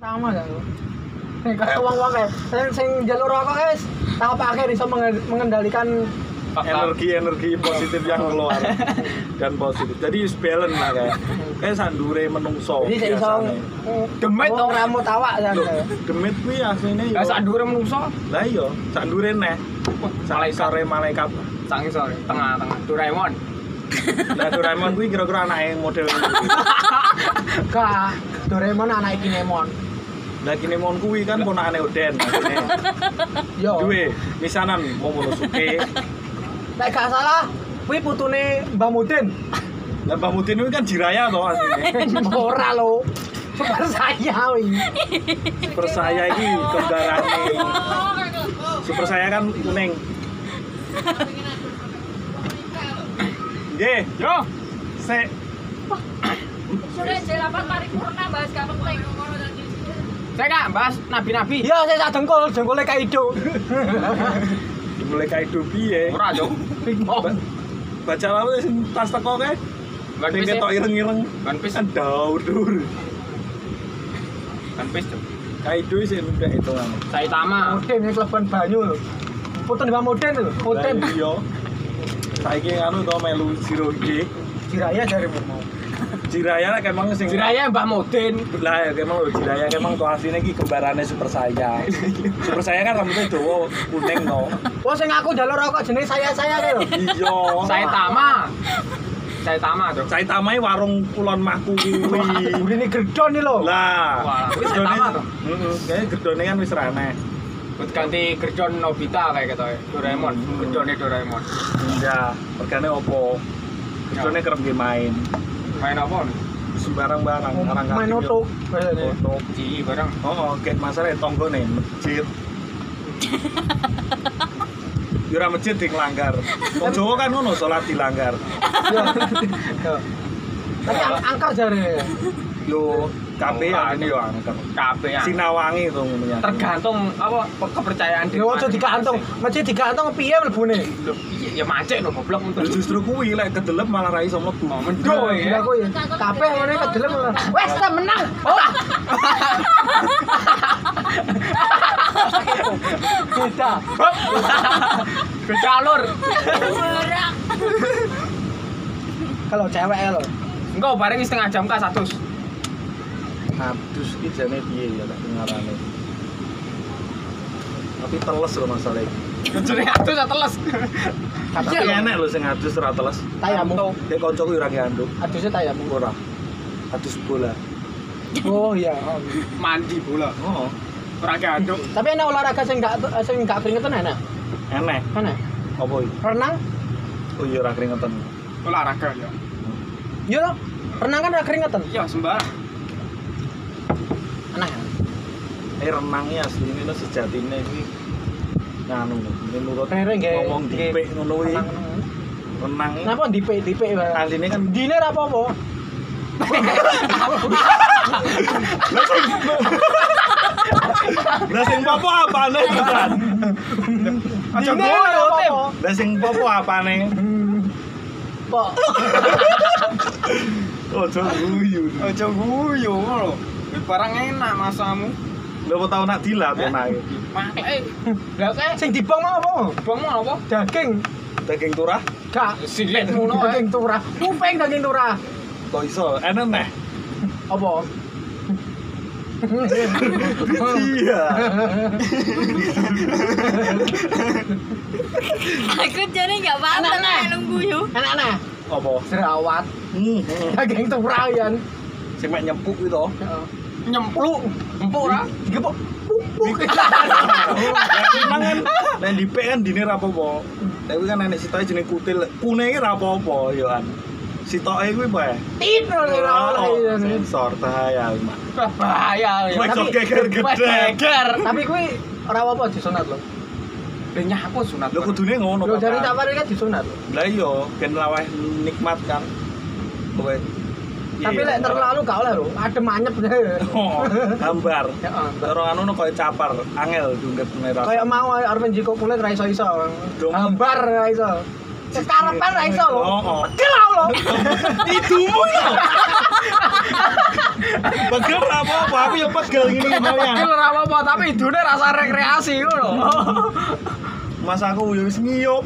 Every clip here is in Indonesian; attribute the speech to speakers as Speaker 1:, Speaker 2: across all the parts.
Speaker 1: Sama gak? Nih kayak uang-uang kayak sing sing jalur rokok guys. Tahu pakai bisa mengen- mengendalikan
Speaker 2: energi-energi positif yang keluar dan positif. Jadi balance lah kayak kayak sandure menungso.
Speaker 1: jadi saya iso
Speaker 2: biasane.
Speaker 1: demit wong rambut awak ya.
Speaker 2: Loh, demit kuwi asline yo.
Speaker 3: Dhuwure menungso.
Speaker 2: Lah iya, sandure neh. Sak
Speaker 3: Malaikat.
Speaker 2: sore malaikat.
Speaker 3: Sang sore, tengah-tengah. Doraemon.
Speaker 2: Lah Doraemon kuwi kira-kira anake model
Speaker 1: Kak, Doraemon anak Kinemon.
Speaker 2: Lah Kinemon kuwi kan ponakane Oden.
Speaker 1: Yo.
Speaker 2: Duwe misanan Momonosuke.
Speaker 1: Nek gak salah, kuwi putune Mbah Mudin.
Speaker 2: Lah Mbah Mutin kuwi kan Jiraya to asline.
Speaker 1: Ora lo. Super saya wi.
Speaker 2: Super saya iki kembarane. Super saya kan kuning. Nggih,
Speaker 3: Yo.
Speaker 2: sik
Speaker 4: Sudah jelapan paripurna bahas gak penting.
Speaker 3: Saya kak bahas nabi-nabi.
Speaker 1: Yo saya sak dengkul, dengkule kaido.
Speaker 2: dimulai kaido piye?
Speaker 3: Ora yo.
Speaker 2: Ba- Baca lalu tas teko kae.
Speaker 3: Piece.
Speaker 2: ketok ireng-ireng.
Speaker 3: One Piece.
Speaker 2: Kan daur-dur.
Speaker 3: One Piece. Cuk.
Speaker 2: Kaido sih udah itu kan.
Speaker 3: Saitama.
Speaker 1: Mudin yang kelebihan banyu lho. Putune Mbah Mudin lho.
Speaker 2: Lah iya. Saiki anu to melu Zero G.
Speaker 1: Jiraya dari mau.
Speaker 2: Jiraya lah kemang sing
Speaker 3: Jiraya Mbah Mudin.
Speaker 2: lah ya kemang lho Jiraya kemang tuh aslinya iki kembarane Super Saya. Super Saya kan rambutnya dawa kuning to.
Speaker 1: Oh sing aku jalur rokok jenenge saya-saya kae lho.
Speaker 2: Iya.
Speaker 3: Saitama. Saitama tuh.
Speaker 2: Saitama iki warung Kulon Maku kuwi.
Speaker 1: Urine gedon iki lho.
Speaker 2: Lah,
Speaker 3: Wah,
Speaker 2: gerdone-
Speaker 3: Saitama to?
Speaker 2: Heeh, kayaknya gerdone kan wis ra aneh.
Speaker 3: Buat ganti gerjon Nobita kayak gitu ya. Doraemon. Gerjonnya Doraemon.
Speaker 2: Ya, regane opo? Gerdone kerem main.
Speaker 3: Main apa? nih?
Speaker 2: Sembarang barang orang
Speaker 1: Main oto.
Speaker 2: Oto.
Speaker 3: Ci barang.
Speaker 2: Oh, kayak masalah tonggone masjid. Yura masjid dilanggar. Wong Jawa kan ngono salat dilanggar.
Speaker 1: Yo. Yo. Tapi ang- angker jare.
Speaker 2: Yo kabeh
Speaker 3: Oh,
Speaker 2: ini yo angker.
Speaker 3: Kabeh ya.
Speaker 2: Sinawangi to ngono ya.
Speaker 3: Tergantung apa kepercayaan
Speaker 1: Yo aja digantung. Masjid digantung piye mlebune?
Speaker 3: Iya, Ya macet lho goblok untuk.
Speaker 2: Justru kuwi lek kedelep malah ra iso mlebu.
Speaker 3: Oh, mendo
Speaker 1: gila
Speaker 3: ya.
Speaker 1: Kabeh ngene kedelem. Wes menang. Oh. Beda.
Speaker 3: Beda alur.
Speaker 1: Kalau cewek ya lho.
Speaker 3: Enggak, bareng setengah jam kah satu.
Speaker 2: Adus iki jane piye ya tak ngarane. Tapi teles lho masalah iki.
Speaker 3: Jadi satu saya teles.
Speaker 2: Tapi
Speaker 3: Iya, lho.
Speaker 2: enek lho sing adus ora teles.
Speaker 1: Tayamu.
Speaker 2: Dek kancaku ora nganduk.
Speaker 1: Adusnya tayamu.
Speaker 2: Ora. Adus bola.
Speaker 1: Oh iya.
Speaker 3: Mandi bola.
Speaker 2: Oh,
Speaker 3: Ora ganduk.
Speaker 1: Tapi enak olahraga sing gak sing gak keringetan enak.
Speaker 2: enek.
Speaker 1: Enak.
Speaker 2: Apa iki?
Speaker 1: Renang.
Speaker 2: Oh iya ora keringetan.
Speaker 3: Olahraga ya.
Speaker 1: Yo loh. Renang kan ora keringetan.
Speaker 3: Iya, sembarang.
Speaker 1: Enak.
Speaker 2: Eh renangnya asli ini lo sejatine iki nganu menurut
Speaker 1: nggih.
Speaker 2: ngomong dipik ngono kuwi.
Speaker 1: Renang. Dipik dipik wae?
Speaker 2: asline kan
Speaker 1: Dine ra apa-apa.
Speaker 2: Lah sing popo apane kan?
Speaker 3: Aja ngono.
Speaker 2: Lah sing popo apane?
Speaker 1: Hmm. Kok
Speaker 2: Ojo guyu.
Speaker 3: Aja guyu ngono. Ini barang enak masamu.
Speaker 2: Lha apa tau nak dilat
Speaker 3: Eh?
Speaker 2: enake.
Speaker 3: Makanya, lah kayak
Speaker 1: sing dibong mau apa?
Speaker 3: bang mau apa?
Speaker 1: Daging.
Speaker 2: Daging turah
Speaker 1: Gak.
Speaker 3: Silet ngono ae.
Speaker 1: Daging turah. Kuping daging turah.
Speaker 2: kok iso enak neh.
Speaker 1: Apa?
Speaker 2: Iya.
Speaker 4: Aku jadi nggak paham
Speaker 1: Anak,
Speaker 4: tentang
Speaker 1: anak.
Speaker 4: elung guyu.
Speaker 1: Enak nah.
Speaker 2: Apa?
Speaker 1: Jerawat.
Speaker 2: Hmm. hmm.
Speaker 1: Daging turah yan.
Speaker 2: Sing mek nyempuk itu.
Speaker 3: Nyempluk. Empuk ora?
Speaker 1: Digepok.
Speaker 2: Lah mangan nek dipik kan dine ra apa-apa. Tapi kan enek sitoke jeneng kutil. Kune iki ra apa-apa ya kan. Sitoke kuwi bae.
Speaker 1: Tit ora
Speaker 2: sensor bahaya
Speaker 3: bahaya ya.
Speaker 2: Wes
Speaker 1: tapi-
Speaker 2: geger
Speaker 3: geger.
Speaker 1: Tapi kuwi ora apa-apa disunat lho.
Speaker 3: Lah nyapu sunat.
Speaker 2: Lho kudune ngono.
Speaker 1: Lho
Speaker 2: Pak.
Speaker 1: tak pare kan disunat lho.
Speaker 2: Lah iya, ben laweh nikmat kan. Kowe.
Speaker 1: Tapi
Speaker 2: Iya.
Speaker 1: lek terlalu gak oleh lho, adem anyep.
Speaker 2: Oh, gambar.
Speaker 1: Heeh.
Speaker 2: Karo anu no koyo capar, angel dungket merah.
Speaker 1: Kayak mau arep njiko kulit ra iso-iso. Hambar ra iso. Sekarepan ra iso lho.
Speaker 2: Oh, oh.
Speaker 1: Pegel aku lho.
Speaker 2: Idumu ya. Pegel ora apa-apa, aku ya pegel ngene
Speaker 3: Iki
Speaker 2: kalian.
Speaker 3: ora apa-apa, tapi idune rasa rekreasi ngono.
Speaker 2: Mas aku ya wis ngiyup.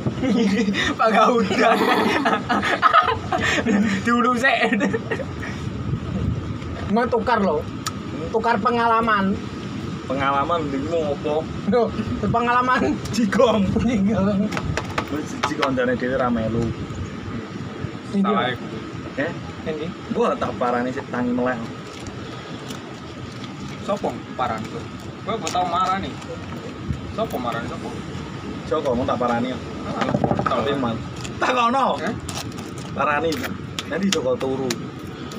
Speaker 3: Pagaudan. Diulung sik.
Speaker 1: Mau tukar loh. Tukar pengalaman.
Speaker 2: Pengalaman ndekmu opo?
Speaker 1: Duh, pengalaman
Speaker 2: Jigong.
Speaker 1: Tinggal.
Speaker 2: Wis siji koncone dhewe ra melu.
Speaker 3: Salah.
Speaker 2: Eh,
Speaker 1: Ini.
Speaker 2: gua tak parani sik tangi melek.
Speaker 3: Sopo paran tuh? Gue gue tau marah nih. Sopo marah nih sopo?
Speaker 2: Joko mau tak parani.
Speaker 3: Tahu
Speaker 2: Tapi man. Takono.
Speaker 3: Eh?
Speaker 2: Parani. Nanti Joko turu.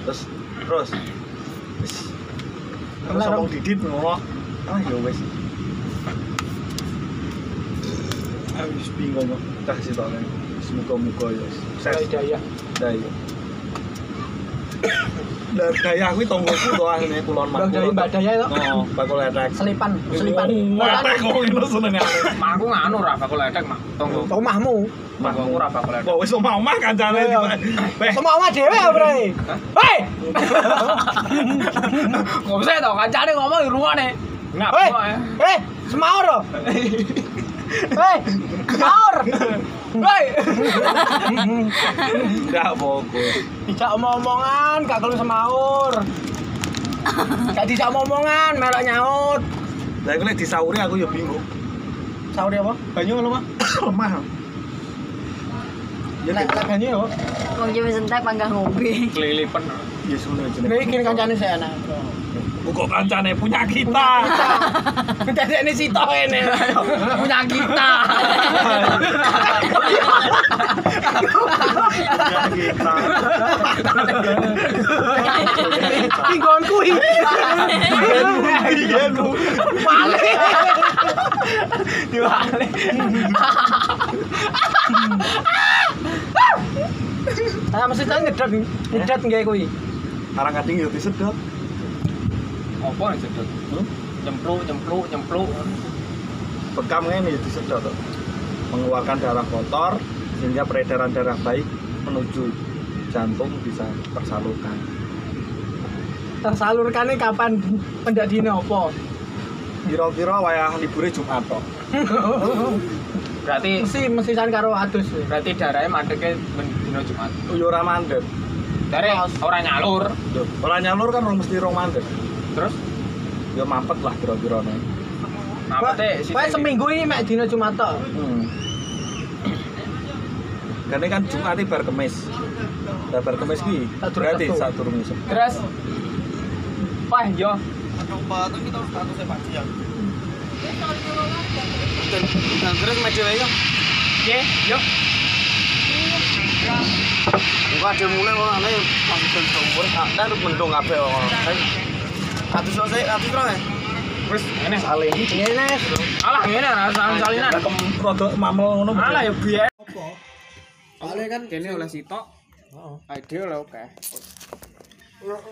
Speaker 2: Terus terus wis Terus ngomong didit ngono. Ah ya wis. Aku wis bingung kok. Tak sih tak. Semoga-moga ya.
Speaker 1: Saya
Speaker 2: Sukses.
Speaker 1: daya.
Speaker 2: Lah daya kuwi tonggoku to anene kulon
Speaker 1: mak. Lah daya Mbak Daya to.
Speaker 2: Heeh, bakul ethek.
Speaker 1: Selipan, selipan.
Speaker 2: Ethek kok ngono senenge.
Speaker 3: Mak aku nganu ra bakul ethek mak. Tonggo.
Speaker 1: Omahmu.
Speaker 3: Mak ora bakul ethek.
Speaker 2: Kok wis omah-omah kancane. Wes.
Speaker 1: Omah omah dhewe ya, Bre. Hei.
Speaker 3: Kok bisa to kancane ngomong di
Speaker 1: ruwane.
Speaker 3: Ngapa ya?
Speaker 1: Hei, semaur. Hei, semaur. Hei.
Speaker 2: enggak fokus.
Speaker 1: Dijak omong-omongan, gak kalau semaur. Gak dijak omong-omongan, melok nyaut.
Speaker 2: Lah iku lek disauri aku ya bingung.
Speaker 1: Sahur apa? Banyu lho, Mas.
Speaker 2: Lemah. Ya
Speaker 1: Lek lek banyu yo.
Speaker 4: Wong Jawa sentek panggah ngombe.
Speaker 3: Kelilipan.
Speaker 2: Ya suno jenenge.
Speaker 1: Nek iki kancane saya enak.
Speaker 2: Kok kancane punya kita.
Speaker 1: Dadek ini sito ini.
Speaker 3: Punya kita.
Speaker 2: Punya kita.
Speaker 1: Tinggon kuwi.
Speaker 2: Iya lu.
Speaker 1: Male.
Speaker 3: Diwale.
Speaker 1: Ah mesti tak ngedet nggae kuwi.
Speaker 2: Arang kading ya disedot.
Speaker 3: Apa nih sedot?
Speaker 2: Hmm?
Speaker 3: Nyempluk, nyempluk, nyempluk.
Speaker 2: Bekam ngene ya disedot. Mengeluarkan darah kotor sehingga peredaran darah baik menuju jantung bisa tersalurkan.
Speaker 1: Tersalurkane kapan pendak dino apa?
Speaker 2: Kira-kira wayah libure Jumat tok.
Speaker 3: Berarti
Speaker 1: Mesti mesti san karo adus.
Speaker 3: berarti darahnya mandeknya dino Jumat.
Speaker 2: Yo ora mandek.
Speaker 3: Dari orang nyalur.
Speaker 2: Loh, ora nyalur kan ora mesti rong mandek.
Speaker 3: Terus
Speaker 2: Ya mampet lah kira-kira nih.
Speaker 3: apa teh?
Speaker 1: Wah seminggu ini mek dino Jumat tok.
Speaker 2: Hmm. Karena kan Jumat bar kemis. Bar kemis ki berarti durung iso.
Speaker 3: Terus Wah, yo.
Speaker 2: terus meja ya.
Speaker 3: Ye, yo.
Speaker 2: Engko ade mule ora ne pancen sumur kadar mendung kabeh wong. Satu sose, satu kro.
Speaker 3: Wis, ngene
Speaker 2: sale
Speaker 1: iki. Ngene.
Speaker 3: Alah ngene rasane salinan.
Speaker 2: Rodok mamel ngono.
Speaker 3: Alah ya biyen.
Speaker 1: Apa? Ale kan
Speaker 3: kene oleh sitok. Oh.
Speaker 1: Ah, Heeh.
Speaker 3: Ide lho oke.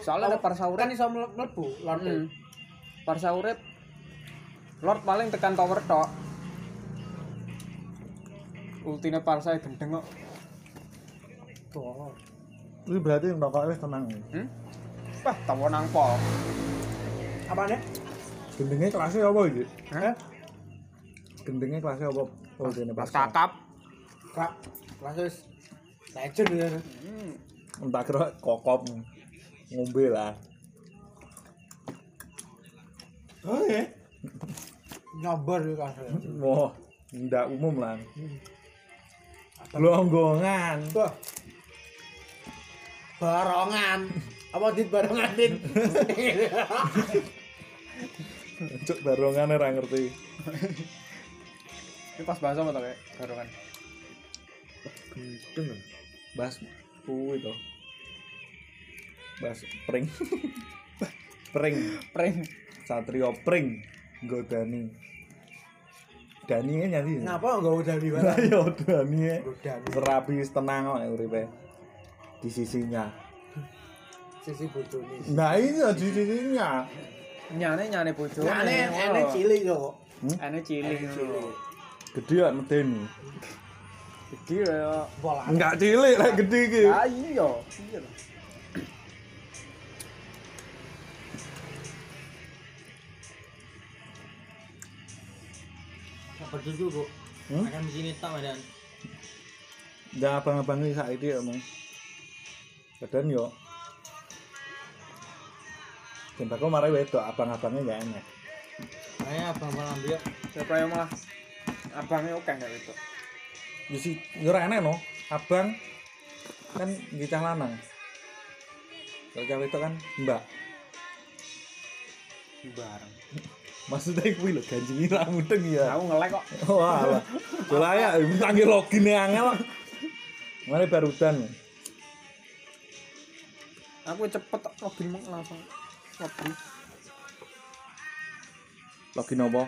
Speaker 3: Soalnya ada parsauran
Speaker 1: iso mlebu
Speaker 3: lan. Parsaurep hmm. Lord paling tekan tower tok. Ultine parsa gendeng kok.
Speaker 1: Tuh.
Speaker 2: Ini berarti rokok wis tenang.
Speaker 3: Hmm? Wah, tawa nang pol.
Speaker 1: Apa nih?
Speaker 2: Gendenge kelasnya apa iki?
Speaker 3: Hah?
Speaker 2: Gendenge kelasnya apa? Oh, dene
Speaker 3: Pas kakap.
Speaker 1: Kak, langsung legend ya.
Speaker 3: Hmm.
Speaker 2: Entah kira kokop ngombe lah.
Speaker 1: Oh ya. Nyobar ya kan.
Speaker 2: Wah, ndak umum lah. Longgongan.
Speaker 1: Wah. Barongan. Apa dit barongan dit?
Speaker 2: Cuk barongan ora ngerti.
Speaker 3: Ini pas bahasa apa kayak barongan?
Speaker 2: Gendeng. Bas kuwi to. Bas pring. pring.
Speaker 3: Pring.
Speaker 2: Satrio pring. Nggo Dani. Dani e nyanyi.
Speaker 1: Ngapa enggak udah di
Speaker 2: yo Dani e.
Speaker 1: Dani.
Speaker 2: Serapi tenang kok uripe di sisinya.
Speaker 1: Sisi bojone
Speaker 2: nah iya di sisinya.
Speaker 3: Nyane nyane bojone
Speaker 1: nyane ene cilik hmm? yo
Speaker 3: ene cilik.
Speaker 2: Gede ya
Speaker 3: gede ya.
Speaker 2: Enggak cilik lah gede iki.
Speaker 3: Ah iya. iya.
Speaker 5: Pedes juga,
Speaker 2: hmm?
Speaker 5: akan di sini tak, ada, Jangan
Speaker 2: ya, abang-abang ini saat itu ya, Mang. Kadang yo. Cintaku marai wedok, abang-abangnya gak enak.
Speaker 5: Ayo abang malam dia.
Speaker 3: Siapa yang malah abangnya oke nggak itu?
Speaker 2: Sih, yo ora enak no. Abang kan ngicah lanang. Kalau cewek itu kan mbak.
Speaker 3: Bareng.
Speaker 2: Maksudnya kuwi lho ganjingi ra mudeng ya.
Speaker 3: Aku ngelek kok.
Speaker 2: Wah, lah. Coba ya, tangi login angel. Mari barudan.
Speaker 3: Aku cepet login meng langsung. Login.
Speaker 2: Login apa?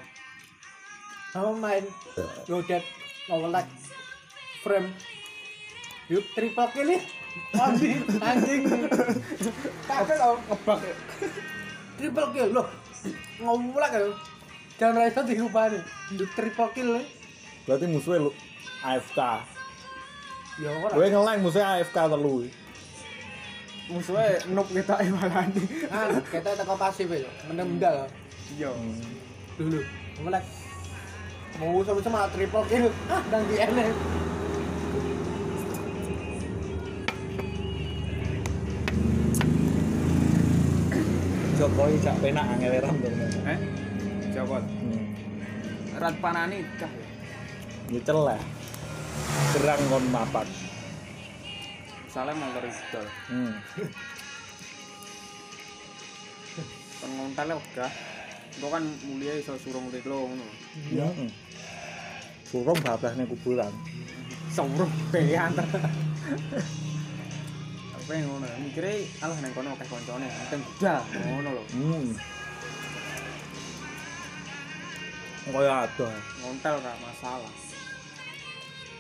Speaker 1: Kamu main Godet Ngolek Frame. Yuk triple kill nih. Anjing Anjing. Kakek tau ngebak. Triple kill loh. Ngomulak ya Jangan rasa diubah nih. Yuk triple kill nih.
Speaker 2: Berarti musuhnya lu AFK.
Speaker 1: Ya
Speaker 2: Gue ngeleng musuhnya AFK telu.
Speaker 3: Musuhnya noob kita malah nih.
Speaker 1: Ah, kita teko pasif ya Mendem-mendal
Speaker 3: Iya.
Speaker 1: Dulu Ngomulak Mau sama-sama triple kill Ah, dan di enek
Speaker 2: Jokowi cak penak angel ram to.
Speaker 3: Eh? Jawab.
Speaker 2: Hmm.
Speaker 3: Rat panani cah.
Speaker 2: Ya celah. Gerang kon mapak.
Speaker 3: misalnya mau lari
Speaker 2: hmm.
Speaker 3: pengontal ya udah itu kan mulia iso surung di ngono.
Speaker 2: iya. Hmm. Surung bablas ning kuburan.
Speaker 3: Surung pilihan apa yang ngono? Mikirnya alah neng kono kayak koncone nanti udah ngono lho.
Speaker 2: hmm. kaya ada
Speaker 3: ngontel gak masalah.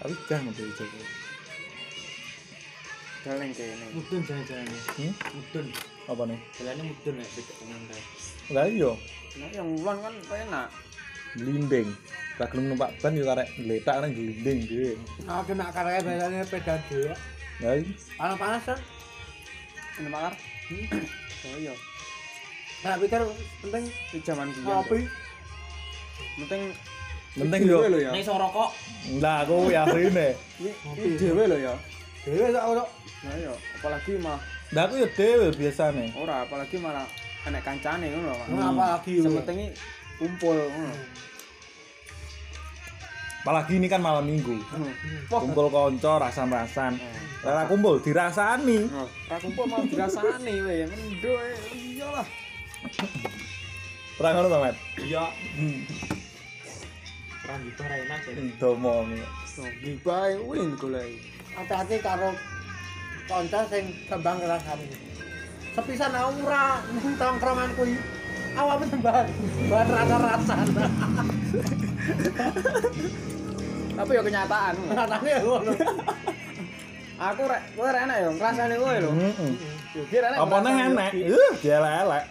Speaker 2: Tapi jangan ngebeli jokowi
Speaker 3: Daleng kene.
Speaker 5: Mudun jangan-jangan.
Speaker 2: Hmm?
Speaker 5: Mudun.
Speaker 2: Apa nih?
Speaker 5: Jalannya mudun ya beda dengan.
Speaker 2: Lah iya,
Speaker 3: Nah, yang wulan kan enak.
Speaker 2: glinding. Lah gelem numpak ban yo karek gletak nang glinding dhewe.
Speaker 1: Aku nak karya biasanya sepeda dulu
Speaker 2: Lah iya.
Speaker 1: Panas-panas kan
Speaker 3: Ini makar. Oh iya.
Speaker 1: Nah pikir penting
Speaker 3: Di zaman biyen.
Speaker 1: ngopi
Speaker 3: Penting
Speaker 2: Penting
Speaker 3: dhewe
Speaker 2: yo.
Speaker 5: Nek iso rokok.
Speaker 2: Lah aku ya asline.
Speaker 3: Iki dhewe lho ya.
Speaker 1: Dewe tak ono
Speaker 3: Nah iya, apalagi malah
Speaker 2: Lah aku yo dhewe biasane.
Speaker 3: ora, apalagi malah enek kancane ngono lho. Mas.
Speaker 1: Ngapa lagi
Speaker 3: Sementing kumpul ngono.
Speaker 2: Apalagi ini kan malam minggu. Kumpul konco rasam-rasam. Lah kumpul dirasani.
Speaker 3: Oh, ra kumpul malah dirasani we, mendo e. Iyalah.
Speaker 2: Ora ngono to, Mat?
Speaker 5: Iya. Perang gitu ora enak ya.
Speaker 2: Domong.
Speaker 3: Oh, gibae win golek.
Speaker 1: Hati-hati karo kanca sing kembang rasane. Sepisan aku ora tongkrongan kuwi. Awak tembak bahan rasa-rasan.
Speaker 3: Tapi ya kenyataan.
Speaker 1: Rasane ngono.
Speaker 3: Aku rek, kowe rek enak ya ngrasani kowe lho.
Speaker 2: Heeh.
Speaker 3: Yo kira enak.
Speaker 2: Apa neh enek? Uh, dielek-elek.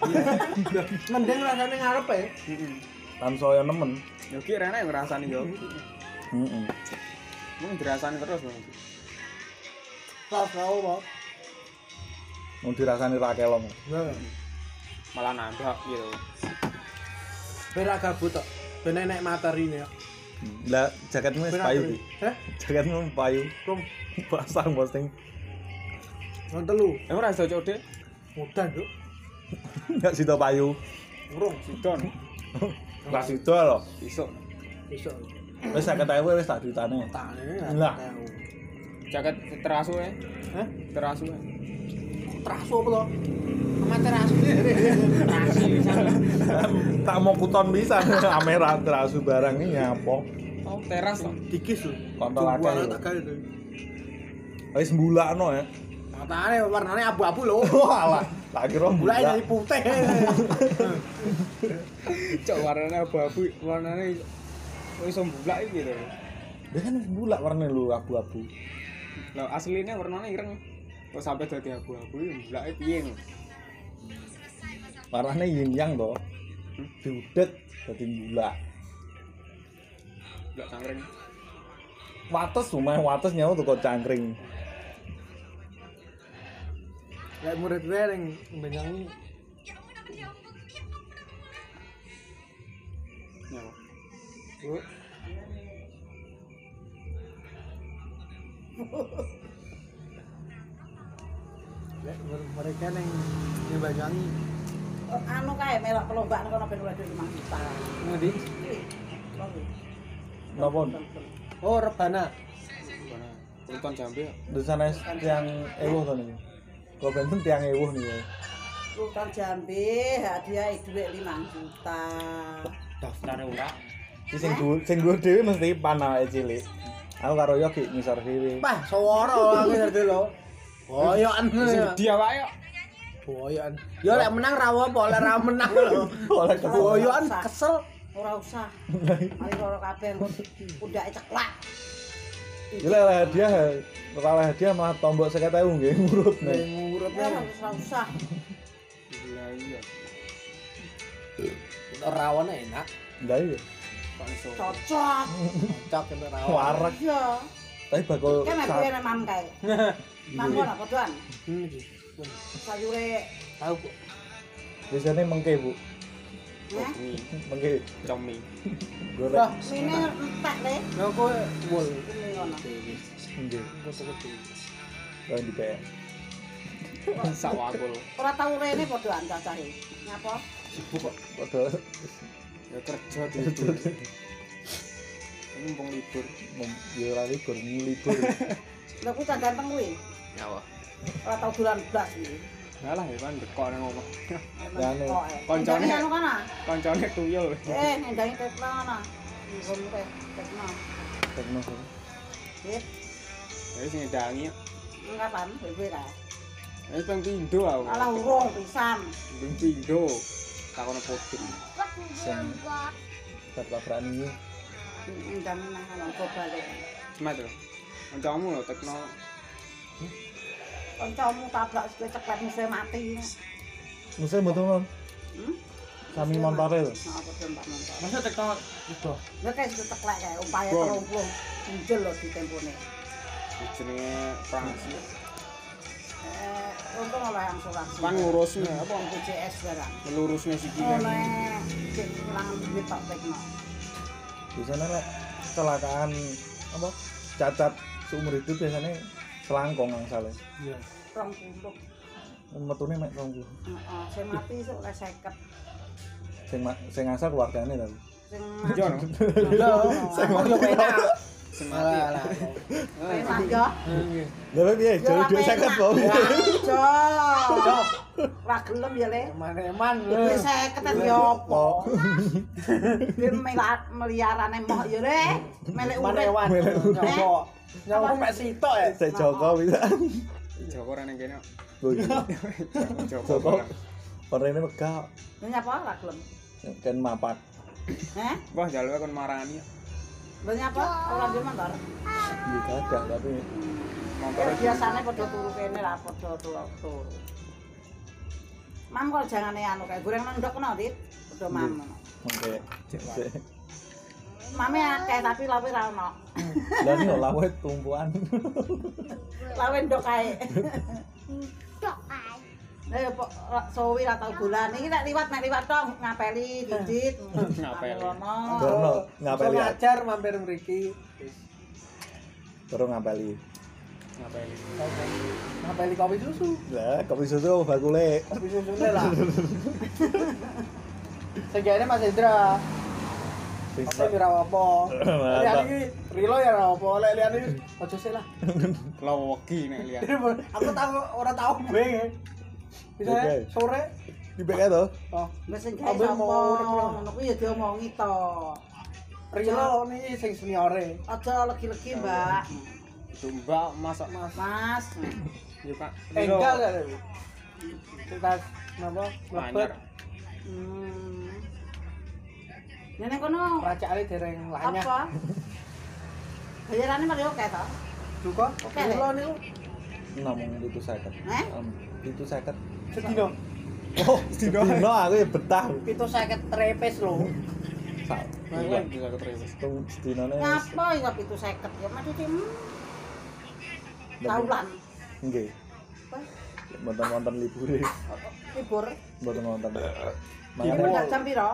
Speaker 1: Mending rasane ngarepe.
Speaker 3: Heeh.
Speaker 2: Tan saya nemen.
Speaker 3: Yo kira enak ngrasani yo.
Speaker 2: Heeh.
Speaker 3: Mung dirasani terus lho.
Speaker 1: Kelas kau mau.
Speaker 2: Dirasani ra kelong.
Speaker 3: Malah nambah gitu.
Speaker 1: Bela gabut tok. Ben enek materine.
Speaker 2: Lah jaketmu wis payu iki.
Speaker 1: Heh?
Speaker 2: Jaketmu payu.
Speaker 1: Kum,
Speaker 2: Pasang posting.
Speaker 1: wong telu.
Speaker 3: Eh ora iso cok, Dik.
Speaker 1: Mudan, Duk.
Speaker 2: Enggak sida payu.
Speaker 1: Urung
Speaker 3: Sidon.
Speaker 2: Lah sida lho.
Speaker 3: Iso.
Speaker 1: iso.
Speaker 2: Wis 50.000 wis tak ditane.
Speaker 1: Tane.
Speaker 2: Lah.
Speaker 3: Jaket terasu.
Speaker 1: Hah?
Speaker 3: Terasu e.
Speaker 1: Terasu apa to? Sama terasu.
Speaker 5: Rasi bisa.
Speaker 2: tak mau kuton bisa kamera terasu barang ini apa
Speaker 3: Oh, teras lho.
Speaker 1: Dikis lho.
Speaker 2: Kontol akeh lho.
Speaker 1: lho.
Speaker 2: wis mbulakno ya
Speaker 1: Matane warnane abu-abu lho.
Speaker 2: walah tak kira
Speaker 1: Mulai
Speaker 2: mbulak
Speaker 1: dari putih.
Speaker 3: Cok warnane abu-abu, warnane iso mbulak iki lho.
Speaker 2: dia kan mbulak warnanya lu abu-abu
Speaker 3: Lah aslinya warnane ireng. Kok sampai dadi abu-abu iki mbulake piye ngono?
Speaker 2: warnanya yin yang to diudet dadi mbulak
Speaker 3: Mbulak cangkring.
Speaker 2: wates rumah wates nyawa tuh kok cangkring
Speaker 1: Kayak murid gue yang menyanyi
Speaker 3: Nyawa.
Speaker 1: Lek mereka neng yang Banyuwangi
Speaker 6: anu kae melok perlombaan kono ben oleh duit 5 juta.
Speaker 1: ngendi.
Speaker 2: Napa?
Speaker 1: oh rebana
Speaker 3: Mana? Nonton jambe.
Speaker 2: Di sana tiang ewuh to niku. Kok benten tiang ewuh niku.
Speaker 6: Rutan Jambi hadiah duit 5 juta.
Speaker 5: Daftar ora.
Speaker 2: Sing sing dhewe mesti panake cilik. Aku karo yo ki ngisor dhewe.
Speaker 1: Pah, sawara aku ngerti lho. Boyokan.
Speaker 3: Gede awake yo.
Speaker 1: Boyokan. Ya lek menang ra apa, lek ra menang lho.
Speaker 2: Oleh kesel.
Speaker 1: Boyokan kesel.
Speaker 6: Ora usah. Mari loro kabeh engko pundake ceklak.
Speaker 2: Gila lah hadiah, ora hadiah malah tombok 50.000 nggih ngurut
Speaker 1: Nek
Speaker 2: nih.
Speaker 1: ngurutnya
Speaker 6: Ora usah.
Speaker 3: Iya iya.
Speaker 1: rawon enak.
Speaker 2: Enggak iya.
Speaker 6: Cocok.
Speaker 1: Cocok itu rawon.
Speaker 2: Warak.
Speaker 6: Iya.
Speaker 2: Tapi bakul
Speaker 6: Kan aku enak mam kae. Mam ora podoan.
Speaker 1: Hmm, iki.
Speaker 6: Sayure
Speaker 1: Tahu kok.
Speaker 2: biasanya mengke bu.
Speaker 3: Mie,
Speaker 2: mengke
Speaker 3: comi.
Speaker 2: goreng.
Speaker 6: Mine entek le.
Speaker 1: lha kowe wol.
Speaker 6: Ini ngono.
Speaker 2: Mengke,
Speaker 1: Foto-foto.
Speaker 2: kalau di PM.
Speaker 3: Sawakul.
Speaker 6: Ora tau rene podoan cacahe. Ngapa?
Speaker 3: Sibuk kok.
Speaker 2: Padahal
Speaker 3: Ya kerja tidur. Ini mumpung libur.
Speaker 2: ya ora libur, libur.
Speaker 6: Lha kuwi tak ganteng kuwi.
Speaker 3: Nyawa.
Speaker 6: Ora tau dolan blas kuwi.
Speaker 3: Ngalah ya kan dekok nang omah.
Speaker 2: Ya, nih.
Speaker 3: Koncone.
Speaker 6: anu kana.
Speaker 3: Kancane tuyul.
Speaker 6: Eh, ngendangi tekno kana. Nggon teh tekno.
Speaker 2: Tekno.
Speaker 6: Wit,
Speaker 3: Ya sing ngedangi.
Speaker 6: kapan? Bewe kae.
Speaker 3: Wis ping pindho aku.
Speaker 6: Alah urung pisan.
Speaker 3: Ping pindho. Takono putri.
Speaker 2: Sing tabrak ini
Speaker 6: Ngendangi nang kana kok balik.
Speaker 3: Lho. Kancamu lho tekno.
Speaker 6: Kancamu tabrak cepet mesti mati.
Speaker 2: Musa betul non.
Speaker 6: Hmm?
Speaker 2: Sami montore lho.
Speaker 6: Nah.
Speaker 1: Masa tekno itu.
Speaker 6: Lha kae sikil ceklek kae upaya
Speaker 3: Bom.
Speaker 6: 30 injil lho di tempone.
Speaker 3: Jenenge Prancis.
Speaker 6: Untung oleh asuransi.
Speaker 3: Kan ngurusne apa
Speaker 6: BPJS barang.
Speaker 3: melurusne sikile.
Speaker 6: Oleh cek kehilangan duit tak tekno.
Speaker 2: Biasanya lek kecelakaan apa cacat seumur hidup biasanya selangkong angsale.
Speaker 1: Iya.
Speaker 6: Rong puluh.
Speaker 2: Metune mek 20.
Speaker 6: Heeh, sing mati sok oleh 50.
Speaker 2: Sing sing ngasal keluargane tapi.
Speaker 6: Sing
Speaker 3: Yo no.
Speaker 1: Lho, penak.
Speaker 3: Sing mati.
Speaker 1: Alah, alah.
Speaker 6: penak yo.
Speaker 1: Nggih.
Speaker 2: Lha piye? 50
Speaker 6: penak.
Speaker 2: kok.
Speaker 6: Jo. Ora gelem ya le.
Speaker 1: eman-eman.
Speaker 6: Wis 50 kan yo apa? Dia melar meliarane moh ya le. Melek urip.
Speaker 2: Melek urip.
Speaker 1: Nyawa. Nyawa mek sitok ya.
Speaker 2: Sik Joko bisa.
Speaker 3: Joko ora ning kene.
Speaker 2: Iya.
Speaker 3: Joko.
Speaker 6: Nyapa ora gelem?
Speaker 2: kan mapak.
Speaker 6: Heh?
Speaker 3: Wah, kon marani.
Speaker 6: Lha nyapa ora di motor?
Speaker 2: Iya kagak tapi
Speaker 3: Montore
Speaker 6: Ya biasane padha turu kene lah padha turu. turu. Mam kok jangane anu kae goreng nang ndok kena, Dit. Padha mam. ngono.
Speaker 2: mengke.
Speaker 6: Mame akeh tapi lawe ra ono.
Speaker 2: Lah ini lawe tumpuan.
Speaker 6: Lawe ndok kae. Eh kok sowi ra tau dolan. Iki nek liwat nek liwat tok ngapeli didit.
Speaker 3: Ngapeli.
Speaker 6: Ono.
Speaker 2: Dono ngapeli.
Speaker 1: Ngapeli ajar mampir mriki.
Speaker 2: Terus ngapeli.
Speaker 3: ngapeli.
Speaker 1: Ngapeli kopi susu.
Speaker 2: Lah kopi susu bakule.
Speaker 1: Kopi susune lah. Sejane Mas.
Speaker 2: Wis,
Speaker 1: Apa ora apa. Lihat iki rilo ya ora apa. Lek lihat iki aja sik lah.
Speaker 3: Kalau wegi nek lihat.
Speaker 1: Aku tahu ora tahu be. Bisa
Speaker 2: Oke.
Speaker 1: sore.
Speaker 2: Dibek to.
Speaker 1: Oh, Ambil
Speaker 6: sapa?
Speaker 1: mau.
Speaker 6: Ngono kuwi ya diomongi to.
Speaker 1: Rilo niki sing seniore.
Speaker 6: Aja legi-legi, Mbak.
Speaker 3: Tumbak masak mas.
Speaker 6: Mas.
Speaker 3: Yo Kak.
Speaker 1: Enggal ya. Kita napa? Mlebet
Speaker 6: Hmm. Nene kono
Speaker 1: racake dereng lanyah.
Speaker 6: apa? Bayarane paling oke to.
Speaker 1: Duka.
Speaker 6: Oke,
Speaker 1: Rilo niku
Speaker 2: Namung itu seket.
Speaker 6: Eh?
Speaker 2: Em, Itu seket.
Speaker 1: Sedino.
Speaker 2: Oh, dino aku ya betah.
Speaker 1: Itu sakit trepes lho.
Speaker 2: Sak.
Speaker 6: Ngapa ya pitu seket ya mati tim. Taulan.
Speaker 2: nggih. Libure.
Speaker 6: Libur.
Speaker 2: Mboten wonten. Makane
Speaker 6: jam piro?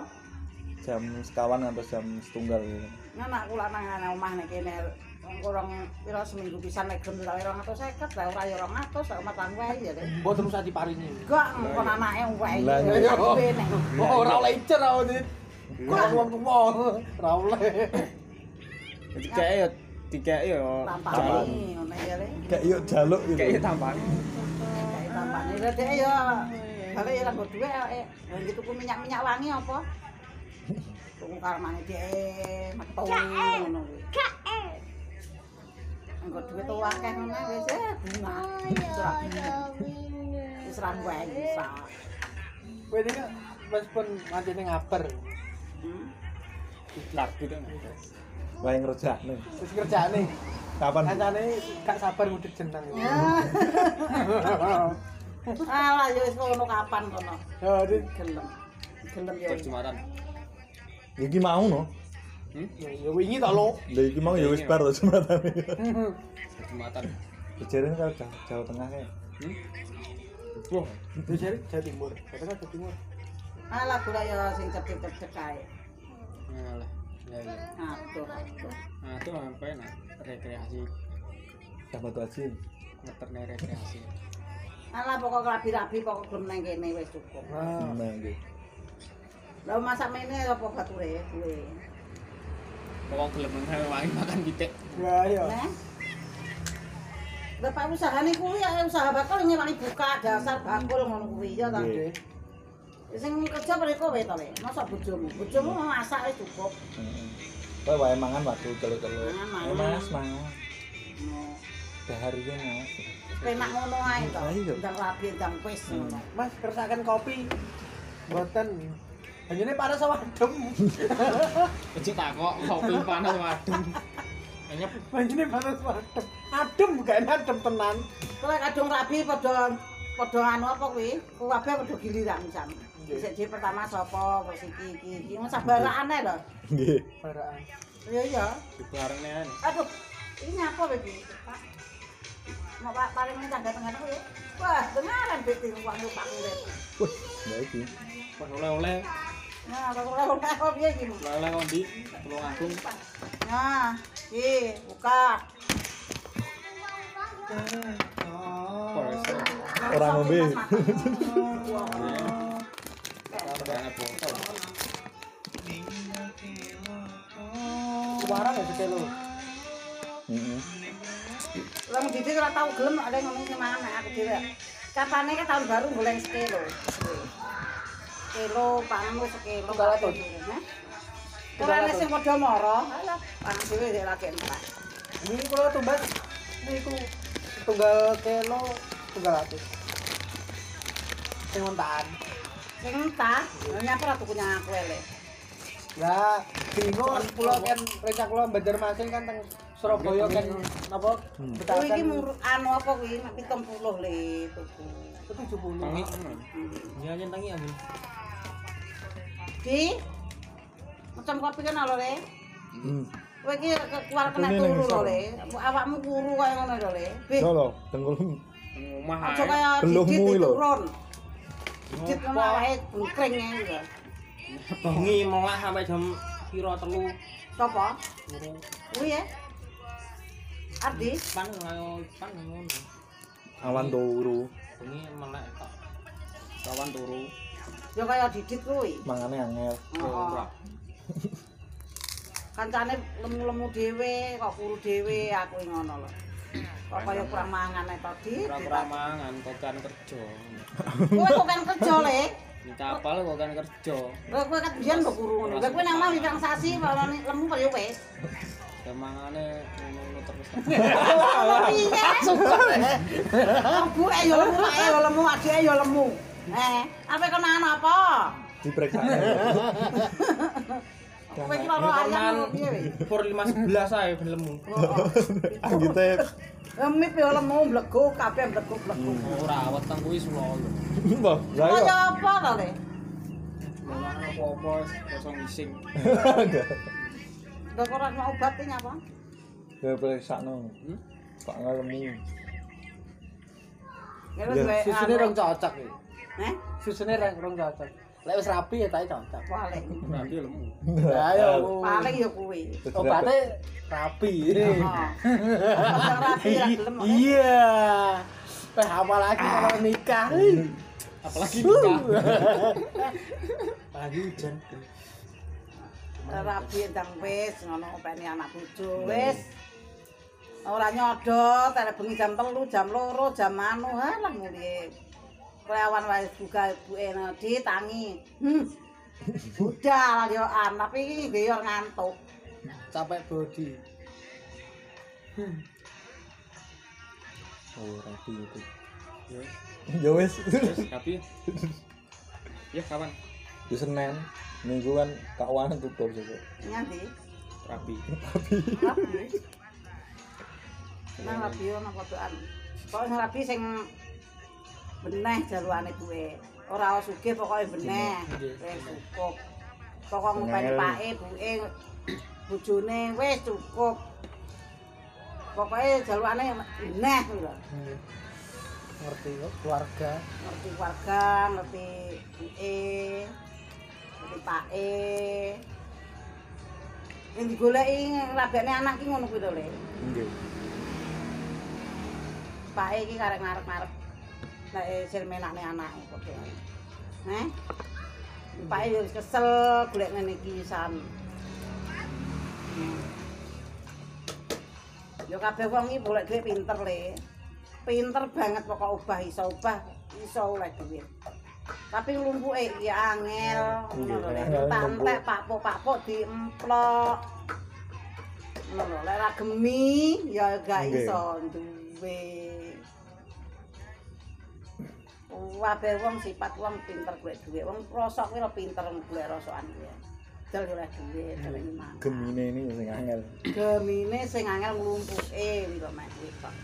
Speaker 2: jam sekawan atau jam setunggal gitu.
Speaker 6: Anak kula nang omah nek kene kurang kira seminggu bisa naik 250 lah ora atau sekat lah orang orang atau ya deh.
Speaker 1: Gue terus aja paringi.
Speaker 6: Gak mau
Speaker 2: anak
Speaker 6: yang
Speaker 2: wae.
Speaker 6: Nanya kok.
Speaker 1: Oh rawle icer rawle di. Gue mau ke mall rawle.
Speaker 3: Tiga ya, tiga ya.
Speaker 6: Tampani, mana ya
Speaker 2: deh. jaluk gitu.
Speaker 3: Kayak tampani.
Speaker 6: Kayak tampani deh deh ya. Kalau ya lagu dua oh, ya, gitu pun minyak minyak wangi apa? Tunggu karmane deh, matpau. Kayak, kayak. Engko duwe tuwa akeh ngono wis eh bunga. Wis ra wae bisa.
Speaker 1: Kowe iki wis pun mantine ngabar.
Speaker 6: Hmm.
Speaker 3: Lagu itu.
Speaker 2: wae ngerjakne
Speaker 1: Wis kerjane.
Speaker 2: kapan
Speaker 1: Kancane gak sabar mudik jeneng.
Speaker 6: Ya. Alah ya wis kono kapan kono.
Speaker 1: Ya, dit.
Speaker 6: Gelem. Gelem ya.
Speaker 3: Jumatan.
Speaker 2: iki mau no
Speaker 1: Ya ya wingi tok lo.
Speaker 2: lha iki mau ya wis bar to jembatan
Speaker 3: Jumatan.
Speaker 2: Kejarin kalau Jawa, Jawa Tengah ya
Speaker 3: Hmm? Wah,
Speaker 1: jare Jawa Timur. Kata kan Jawa Timur.
Speaker 6: Alah gula ya sing cedek-cedek kae.
Speaker 3: Ya ya.
Speaker 6: Aduh, aduh.
Speaker 3: Nah, itu sampai nah rekreasi,
Speaker 2: Dapat wajib
Speaker 3: ngeterne rekreasi.
Speaker 6: Alah pokok rabi-rabi pokok gelem nang kene wis cukup.
Speaker 1: Nah,
Speaker 2: nah gitu
Speaker 6: Lah masak mene apa bature kuwe.
Speaker 3: Wong gelem nang wangi makan pitik.
Speaker 1: ya ya.
Speaker 6: Nah. Lah pak usahane kuwi ya usaha bakal nyewangi buka dasar bakul ngono kuwi ya ta.
Speaker 2: Nggih.
Speaker 6: Sing kerja pada kowe to le. Masa bojomu? Bojomu mau masak wis cukup.
Speaker 2: Heeh. Kowe wae mangan waktu telu-telu.
Speaker 6: Mangan,
Speaker 2: Ayo
Speaker 6: mangan.
Speaker 2: Mas, mangan.
Speaker 6: Nah,
Speaker 2: Dahar iki Mas.
Speaker 6: Penak ngono ae to.
Speaker 2: Ayo.
Speaker 6: Ndang rabi ndang wis ngono.
Speaker 1: Mas kersakan kopi. Mboten. Hanyane panas sama adem.
Speaker 3: Kecil takok kopi panas wadem. Nyep
Speaker 1: Hanyane panas sama adem. Adem gak enak adem tenan.
Speaker 6: Kowe kadung rabi padha padha anu apa kuwi? Kabeh padha giliran jam. Sik dhewe pertama sapa, wis iki iki iki. Wong sabarane lho.
Speaker 2: Nggih.
Speaker 1: Baraan.
Speaker 6: Iya iya.
Speaker 3: dibarengnya
Speaker 6: Aduh, ini apa iki? Pak. Mau pak paling ini tangga tengah ya? Wah, dengaran beti uang lupa kulit.
Speaker 2: Wah, ya iki.
Speaker 3: pas oleh-oleh,
Speaker 6: Nah, gini.
Speaker 3: tulung agung.
Speaker 6: Nah, ih, buka.
Speaker 2: Orang
Speaker 3: botol.
Speaker 1: Suara gak sih lo?
Speaker 6: Ora tau gelem ada yang ngomong mana aku dhewe. Katane kan tahun baru goleng sekilo. Kilo panganmu sekilo. Hah? Ora ana sing padha mara. Alah, pangan dhewe sik lagi entek.
Speaker 1: Ini kalau tumbas, ini ku tunggal kilo, tunggal atus. Sing mentahan.
Speaker 6: Sing entah, nyapa ora tuku nyang aku elek.
Speaker 1: Lah, bingung pulau kan rencana pulau Banjarmasin kan teng Surabaya kan apa?
Speaker 2: Hmm.
Speaker 6: Kuwi iki mur- anu apa kuwi? Nek 70 le tuku.
Speaker 1: itu 70.
Speaker 3: Tangi.
Speaker 1: Iya, nyen tangi angin.
Speaker 6: Di macam kopi kan lho le.
Speaker 2: Hmm.
Speaker 6: Kowe iki ke- keluar kena
Speaker 2: Ini
Speaker 6: turu lho le. Awakmu kuru kaya ngono lho le.
Speaker 2: Yo lho, dengkulmu.
Speaker 3: Omah
Speaker 6: aja kaya
Speaker 2: iki lho.
Speaker 6: turun. Didit ngono awake bungkring ae
Speaker 5: bengi mulai sampai jam piro telu
Speaker 6: Sopo? Kuwi ya. Ardi,
Speaker 5: pan ngayo pan ngono
Speaker 2: Awan turu.
Speaker 5: bengi melek tok
Speaker 3: Kawan turu.
Speaker 6: Yo kaya didit kuwi.
Speaker 2: Mangane angel.
Speaker 6: Heeh. Kancane lemu-lemu dhewe, kok kuru dhewe aku ngono lho. Kok kaya kurang mangan ae to di.
Speaker 3: Ora-ora mangan kok kan kerja.
Speaker 6: Kowe kok kan kerja le.
Speaker 3: Dicapal kok kan kerja.
Speaker 6: Lha kowe kan biyen mbok kuru ngono. Lah kowe nang mau wikang sasi malah lemu kaya wis.
Speaker 3: Ya mangane ngono terus.
Speaker 6: Piye? Bu ae yo lemu, ae yo lemu, adike yo lemu. Eh, apa kena anu apa?
Speaker 2: Diperiksa.
Speaker 6: Kowe iki loro ayam lho, piye we?
Speaker 5: pur 5 11 ae ben lemu
Speaker 2: Anggite
Speaker 6: Lemip yo lemu mlego kabeh mlego mlego.
Speaker 3: Ora weteng kuwi sulo.
Speaker 2: Mbah, lah yo.
Speaker 6: Kaya apa to le?
Speaker 3: Apa-apa kosong ngising.
Speaker 6: Lah kok ora mau obat iki apa?
Speaker 2: Ya periksa no. Pak ngalemu.
Speaker 6: Ya wis wae.
Speaker 1: Susune rong cocok iki.
Speaker 6: Eh?
Speaker 1: Susune rong rong cocok. Lek wis rapi ya tak cocok.
Speaker 6: paling
Speaker 3: Berarti lemu.
Speaker 1: Ayo.
Speaker 6: paling ya kuwi
Speaker 1: rapi.
Speaker 6: Heeh. Pasang rapi ra gelem kok.
Speaker 1: Iya. Eh apalagi kalau nikah.
Speaker 3: Apalagi nikah.
Speaker 1: Pagi hujan.
Speaker 6: rapi ndang wis ngono openi anak bojo wis ora nyodot arek bengi jam 3 jam 2 jam anu halah mulih kelawan wae juga ibuke di tangi hmm budal yo an tapi iki geyor ngantuk
Speaker 1: Capek body.
Speaker 2: Oh, rapi itu.
Speaker 3: Ya.
Speaker 2: Wis.
Speaker 3: Tapi ya kapan?
Speaker 2: Di Senin minggu kan kawanan tutup sesuk.
Speaker 6: nganti
Speaker 3: Rapi.
Speaker 6: rapi nang rapi yo nang kodokan kok rapi sing beneh jaluane duwe ora sugih pokoke beneh. Wis cukup. Pokok ngopeni pake buke bojone wis cukup. Pokoke jaluane beneh kuwi lho.
Speaker 1: Ngerti kok keluarga.
Speaker 6: ngerti keluarga ngerti buke ngerti pake. Yang digoleki rabekne anak ki ngono kuwi Le.
Speaker 2: Nggih.
Speaker 6: Pake iki karek ngarep-ngarep nek sing menakne anake padha. Heh. Pake yo wis kesel golek ngene iki san. Hmm. Yo kabeh wong iki golek dhuwit pinter le. Pinter banget pokok ubah iso ubah iso oleh dhuwit. Tapi lumpuke ya angel ngono lho pakpuk-pakpuk diemplok. Ngono lho, lek ra gemi ya gak iso duwe. Wabe wong sifat wong pinter golek dhuwit. Wong rosok kuwi pinter golek rosokan kuwi. Dal dhuwit, dal iman.
Speaker 2: Gemine ini sing angel.
Speaker 6: Gemine sing angel nglumpuke kuwi lho mek kuwi kok.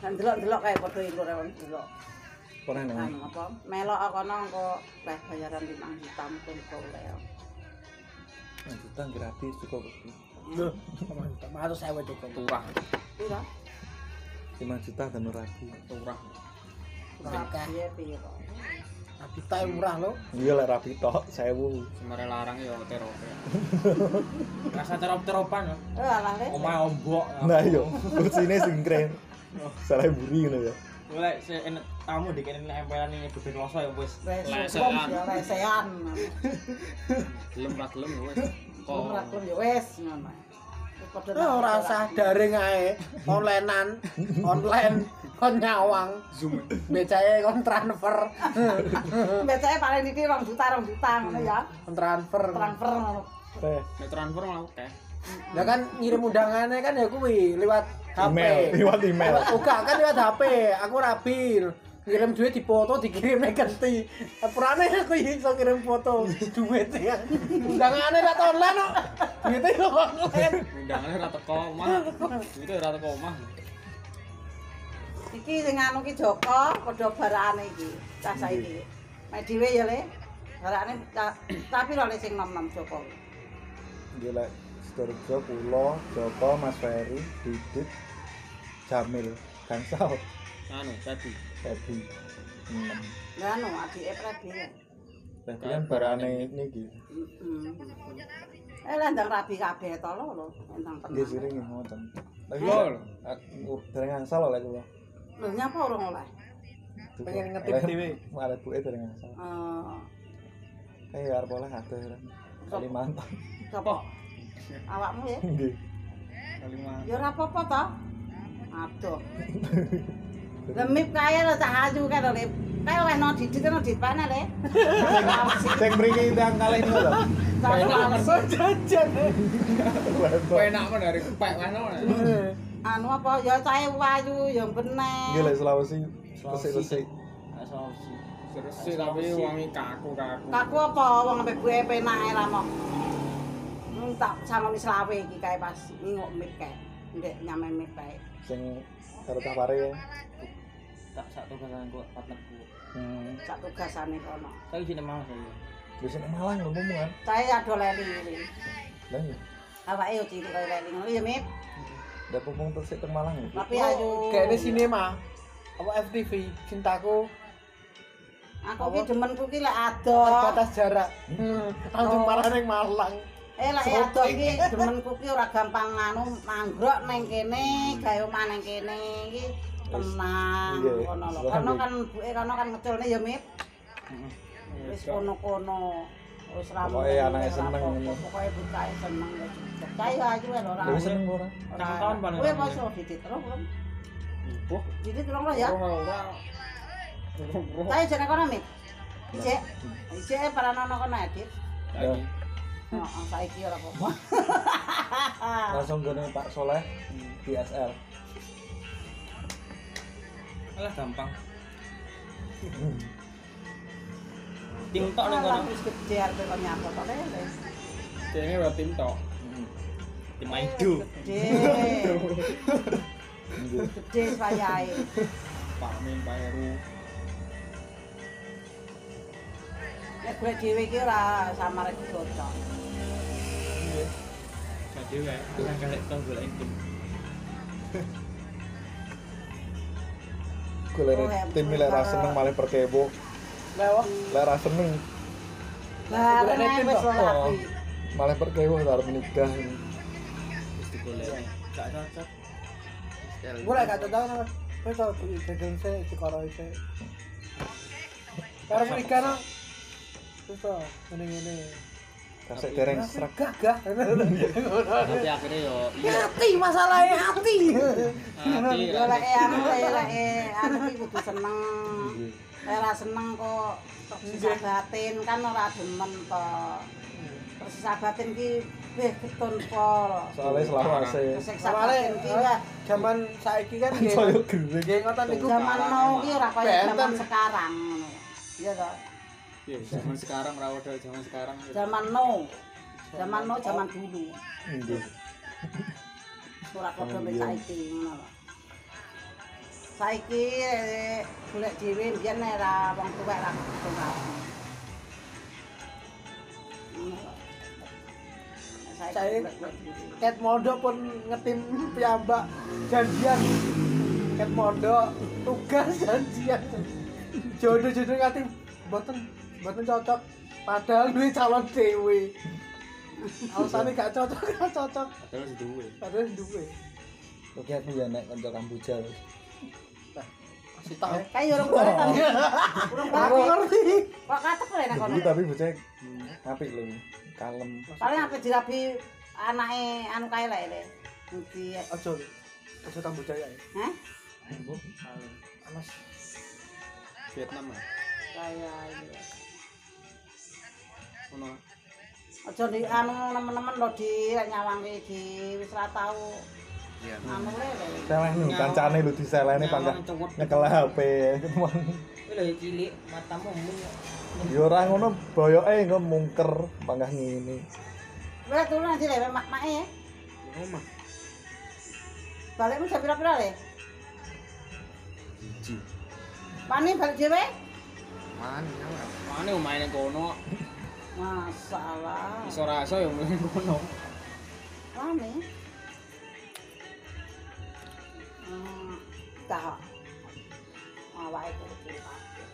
Speaker 6: Dan delok-delok kae padha iku ora wong delok.
Speaker 2: Ora nang.
Speaker 6: Anu apa? Melok kono engko weh bayaran 5 juta mungkin kok oleh.
Speaker 2: Nang juta gratis cukup.
Speaker 1: Loh, matus sewa cukup.
Speaker 3: Turah.
Speaker 6: Piro?
Speaker 2: 5 juta dan rapi.
Speaker 3: Turah.
Speaker 6: Piye piye kok.
Speaker 1: Tapi tae murah lo.
Speaker 2: Iya lek rapi tok 1000.
Speaker 3: Semare larang ya terop ya. Rasa terop-teropan ya.
Speaker 6: Eh alah le.
Speaker 3: Omah ombok.
Speaker 2: Nah iya, kursine sing keren. Salah buri ngono ya.
Speaker 3: Mulai se enek tamu dikene nek empelan ini bebek loso ya wis. Lesean.
Speaker 6: ya lesean.
Speaker 3: Gelem ra gelem ya wis.
Speaker 6: Kok ora kelem ya wes ngono. Wis
Speaker 1: Oh, ora usah daring ae. Onlinean, online kon nyawang.
Speaker 3: Zoom.
Speaker 1: Becae kon transfer.
Speaker 6: Becake paling iki 2 juta 2 juta ngono ya.
Speaker 1: Kon transfer.
Speaker 6: Transfer ngono.
Speaker 2: Teh,
Speaker 3: Nek transfer malah oke.
Speaker 1: Ya kan ngirim undangannya kan ya kuwi lewat HP.
Speaker 2: email, lewat email.
Speaker 1: Buka kan lewat HP. Aku rapi. Ngirim duit di foto dikirim ganti. Purane aku iso kirim foto duit ya. Undangannya lewat online kok. Duitnya kok online.
Speaker 3: Undangane ra teko omah. Itu ra teko omah.
Speaker 6: Iki sing anu ki Joko padha barane iki. Cah saiki. Mek dhewe ya le. Barane tapi lho sing nom-nom Joko.
Speaker 2: Nggih lek Sidoarjo kula, Joko, Mas Ferry, Didit, Jamil, Gansal,
Speaker 3: Anu, tadi.
Speaker 2: Febi. Hmm.
Speaker 6: Lah anu adike ya.
Speaker 2: Febi kan barane niki.
Speaker 6: Heeh. Eh lah ndang rabi kabeh to lho lho. Ndang
Speaker 2: Nggih siring ngoten. Lagi
Speaker 3: Lol.
Speaker 2: aku dereng angsal lho lek kula.
Speaker 6: Lho nyapa ora oleh?
Speaker 1: Pengen ngetip dhewe.
Speaker 2: Malah buke dereng angsal.
Speaker 6: Eh,
Speaker 2: Kayak arep oleh kan. Kalimantan.
Speaker 6: sapa? Awakmu ya?
Speaker 2: Nggih.
Speaker 3: Kalimantan.
Speaker 6: Ya ora apa-apa to. Aduh. Lemip kaya lho cah ayu kae lho Lip. Kae oleh no didit no dipane le.
Speaker 2: Sing mriki ndang kalih niku lho.
Speaker 1: Jajan.
Speaker 3: Penak men dari pek mana mana.
Speaker 6: Anu apa ya cah wayu ya bener.
Speaker 2: Nggih lek Sulawesi resik-resik.
Speaker 3: Resik tapi wangi kaku-kaku.
Speaker 6: Kaku apa wong ambek gue penake ra mau. Hmm, tak sangoni selawe iki kae pas nginguk mik kae. Ndek nyame mik kae.
Speaker 2: Sing karo cah pare ya.
Speaker 5: Tak sak tugasan kok partnerku.
Speaker 2: Hmm.
Speaker 6: Sak tugasane kono.
Speaker 5: Saya sini mau saya.
Speaker 2: Wis nek Malang lho ngomong kan.
Speaker 6: Saya ado leli.
Speaker 2: Lah iya.
Speaker 6: Awake yo cilik kaya leli ngono ya Mit.
Speaker 2: Ndak pupung tersik teng Malang lho.
Speaker 6: Tapi ayo
Speaker 1: Kayak di sinema. Apa FTV cintaku
Speaker 6: Aku ki demenku ki lek adol.
Speaker 1: batas jarak langsung
Speaker 6: Oh.
Speaker 1: parah ning Malang
Speaker 6: Eh lek adol ki demenku ki ora gampang anu manggrok ning kene, gawe omah ning kene iki tenang kono lho. Kono kan buke kono kan ngeculne ya, Mit. Wis kono-kono. Wis ra
Speaker 2: Pokoke
Speaker 6: mung-
Speaker 2: anake
Speaker 6: ora
Speaker 2: seneng.
Speaker 6: Pokoke seneng ya ayu ora.
Speaker 2: Seneng ora?
Speaker 5: Rong tahun paling
Speaker 6: Kowe ditit belum? Ditit ya.
Speaker 3: ora
Speaker 6: kono. Ijek. Ijek kono. Heeh, saiki ora apa-apa.
Speaker 2: Langsung gone Pak Soleh di SL.
Speaker 5: Alah gampang. Tim tok ning kono.
Speaker 6: wis gede arep kok nyapa tok lele.
Speaker 3: Kene ora tim tok.
Speaker 5: Tim Aido.
Speaker 6: Gede. Gede sayae.
Speaker 3: Pak Min, Pak Heru.
Speaker 6: Nek gue dhewe iki ora samar dicocok.
Speaker 5: Jadi wae, ora galek tau golek tim.
Speaker 2: Golek tim lek ra seneng malah perkewo.
Speaker 1: Lewat
Speaker 2: Lek ra seneng
Speaker 6: Lah, wis rapi.
Speaker 2: malah perkewo arep menikah.
Speaker 5: Wis digolek. Gak cocok.
Speaker 1: gue gak cocok sama gue tau jajan saya si koro saya karena menikah no terus tau ini ini
Speaker 2: Kasih dereng serak.
Speaker 1: gagah
Speaker 5: Tapi akhirnya yo iya.
Speaker 1: hati masalahnya hati
Speaker 5: Hati.
Speaker 6: Lek anu lek anu iki kudu seneng. ora seneng kok susah batin kan ora demen to. Susah batin ki weh keton pol.
Speaker 2: Soale selawase.
Speaker 6: Soale ki
Speaker 1: jaman saiki kan
Speaker 2: nggih. Nggih
Speaker 1: ngoten niku.
Speaker 6: Jaman mau ki ora kaya jaman sekarang ngono. Iya to.
Speaker 3: Iya, jaman sekarang ra dari jaman sekarang.
Speaker 6: Jaman no, Jaman no, jaman dulu. Surat kode saiki ngono Saiki eh, golek dhewe mbiyen ora wong tuwek ra
Speaker 1: Saya-. Ket Mondo pun ngetim piyambak janjian. Ket Mondo tugas janjian. Jodoh-jodoh ngatim boten boten cocok. Padahal duwe calon dewe alasannya gak cocok gak cocok.
Speaker 3: Padahal duwe.
Speaker 1: padahal duwe.
Speaker 2: Oke aku ya nek kanca Kamboja.
Speaker 1: sitok ya.
Speaker 6: Kayak orang tua kan. Orang
Speaker 1: aku ngerti.
Speaker 6: Kok katek lho enak kono.
Speaker 2: Tapi bocah apik lho. Kalem.
Speaker 6: Paling apik dirabi anake anu kae lek le. Budi.
Speaker 1: Aja. Aja tambu jaya.
Speaker 6: Hah? Ibu.
Speaker 1: Anas.
Speaker 3: Vietnam.
Speaker 6: Kayak ini.
Speaker 3: Ono.
Speaker 6: Aja di anu nemen-nemen lho di nyawang iki wis ra tau
Speaker 2: Seleh nih, kancane lu diselehne
Speaker 5: pancen
Speaker 2: nyekel HP. Ya ora ngono boyoke engko mungker panggah ngene.
Speaker 6: Wis turu nanti lewe mak-make.
Speaker 3: Omah.
Speaker 6: Balik mung pira-pira le?
Speaker 3: Siji.
Speaker 6: Mane balik dhewe?
Speaker 3: Mane ya ora. Mane omahe ning kono.
Speaker 6: Masalah.
Speaker 3: Iso ra iso ya ning kono.
Speaker 6: Rame. Tak. Awake kudu dipakai.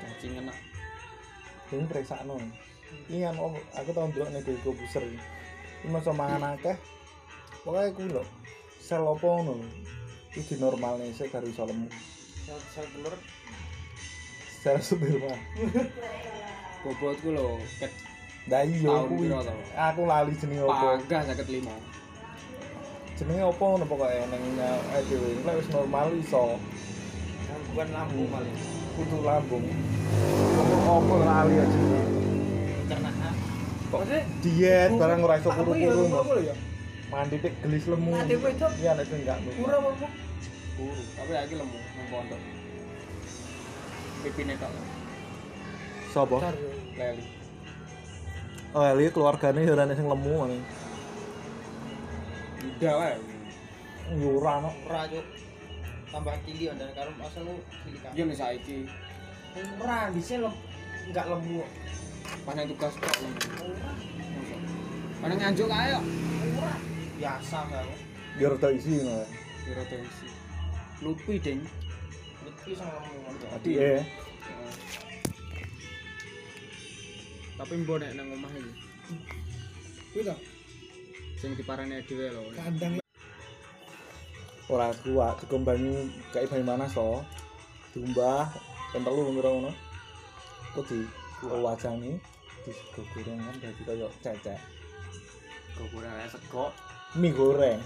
Speaker 3: Cacing enak.
Speaker 2: Dene periksakno. Iki kan om- aku tau ndelok ning Deko Buser. Iki masa mangan akeh. Pokoke kuwi lho. Sel apa ngono. Iki dinormalne sik baru iso lemu.
Speaker 5: Sel telur
Speaker 2: Secara supir mah.
Speaker 3: Bobotku lho ket
Speaker 2: Lah iya
Speaker 3: Tahun
Speaker 2: kuwi.
Speaker 3: piro to?
Speaker 2: Aku lali jenenge apa.
Speaker 3: panggah 55.
Speaker 2: Jenenge apa ngono pokoke ning awake dhewe. Nek wis normal iso
Speaker 5: gangguan lambung paling.
Speaker 2: kudu lambung. Apa lali aja.
Speaker 5: Pencernaan.
Speaker 2: Kok diet barang ora iso
Speaker 1: ya
Speaker 2: kuru-kuru.
Speaker 1: ya
Speaker 2: Mandi pik gelis lemu.
Speaker 1: Itu
Speaker 2: Iya nek sing enggak.
Speaker 1: murah apa
Speaker 3: Guru, tapi lagi lemu nang pondok. Pipine tok.
Speaker 2: Sopo?
Speaker 3: Leli.
Speaker 2: Oh, Eli keluargane ya sing lemu ngene.
Speaker 3: Udah wae.
Speaker 2: Yo ora ono.
Speaker 5: Ora cuk. Tambah cilik dan karo asal lu cilik kan.
Speaker 3: Iya nih saiki.
Speaker 5: Ora bisa lem enggak lemu.
Speaker 3: Panjang tugas kok. Panjang nganjuk kae kok.
Speaker 5: Ora biasa karo.
Speaker 2: Biar rada isi ngono.
Speaker 3: Kira tensi. Lupi ding.
Speaker 5: iki sing lemu.
Speaker 2: Adike.
Speaker 3: Tapi mbok nek nang omah iki
Speaker 1: Kuwi.
Speaker 3: Sing diparani dhewe lho.
Speaker 1: Kandang
Speaker 2: Ora kuat dikombangi kayak bayi mana so. Diumbah ben telu ngira ngono. Kok di wajani digoreng kan dadi kaya cecek.
Speaker 3: Kurang rasa sego.
Speaker 2: Mie goreng.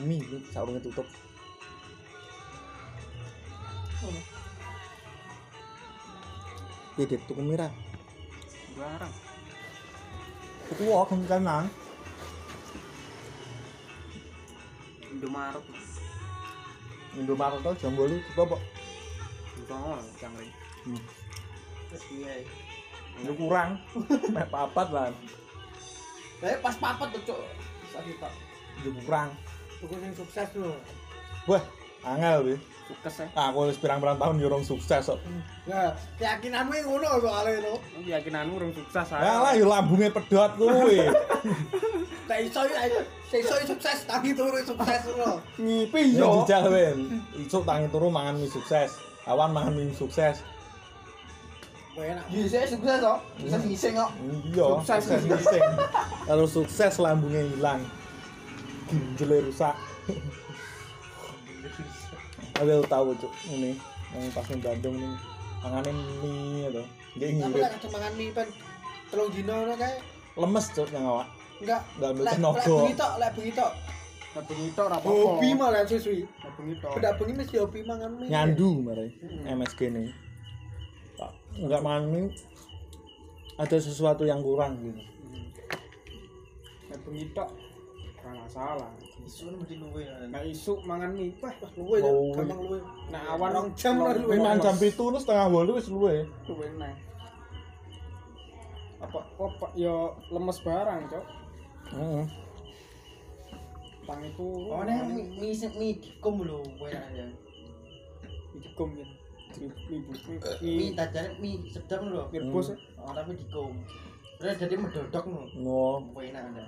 Speaker 2: Mie iki saurunge tutup. Piye tuku mira?
Speaker 3: Barang.
Speaker 2: Tuku wae kan
Speaker 3: Indomaret.
Speaker 2: Indomaret to jam 8 coba apa?
Speaker 3: Tongol cangring.
Speaker 5: Wis piye.
Speaker 2: Lu kurang. Mek papat lah.
Speaker 5: Lah pas papat tuh, Cuk. Sakit Pak.
Speaker 2: Lu kurang.
Speaker 1: tuku sing sukses lho.
Speaker 2: Wah, angel kuwi.
Speaker 3: Sukses ya.
Speaker 2: Aku wis pirang-pirang tahun yo rong sukses kok.
Speaker 1: Nah, keyakinanmu ngono soalnya itu.
Speaker 3: Keyakinanmu urung sukses
Speaker 2: Ya lah yo lambunge pedhot kuwi.
Speaker 1: Tak iso ya, tak iso sukses, tangi turu sukses lho.
Speaker 3: Ngipi
Speaker 2: Yo dijal ben. Isuk tangi turu mangan mie sukses. Awan mangan mie sukses.
Speaker 1: Enak.
Speaker 5: Bisa sukses kok. Bisa ngising kok.
Speaker 2: Iya,
Speaker 3: Sukses.
Speaker 2: ngising. Kalau sukses lambungnya hilang. Ginjele rusak. Aku tahu cuk ini yang pas ning Bandung nih mangane mie itu. Dia
Speaker 1: Tapi
Speaker 2: ngirit
Speaker 1: lek kemangan mie pen telung dino ngono kae
Speaker 2: lemes cuk yang awak.
Speaker 1: Enggak
Speaker 2: Enggak ambil
Speaker 1: lek lek
Speaker 2: tenaga.
Speaker 1: bengi tok, lek bengi tok.
Speaker 3: Lah bengi tok ora apa-apa.
Speaker 1: Hobi malah siswi.
Speaker 3: Lah bengi tok.
Speaker 1: Bengi mesti hobi mangan mie.
Speaker 2: Nyandu mare MSG nih. Enggak mangan mie ada sesuatu yang kurang gitu.
Speaker 3: Lah bengi tok. Ora masalah.
Speaker 5: Isu mesti luwe.
Speaker 3: Nek isuk mangan mie, wah
Speaker 1: Luwe ya,
Speaker 2: Luwe.
Speaker 1: gampang luwe.
Speaker 3: nek awan
Speaker 1: Rong jam lah luwe.
Speaker 2: Mangan jam 7 terus setengah 8 wis luwe.
Speaker 3: luwe neh. Apa apa ya lemes barang, Cok.
Speaker 2: Heeh.
Speaker 3: Tangi turu.
Speaker 5: Oh, nek mie mie sing- mie dikum lho, kowe aja.
Speaker 3: dikum ya. Mie mie
Speaker 5: Mie
Speaker 3: mie
Speaker 5: tajane mie sedang lho.
Speaker 3: mie rebus ya.
Speaker 5: Oh, tapi dikum. Terus jadi medodok lho.
Speaker 2: Oh,
Speaker 5: Kowe enak ada.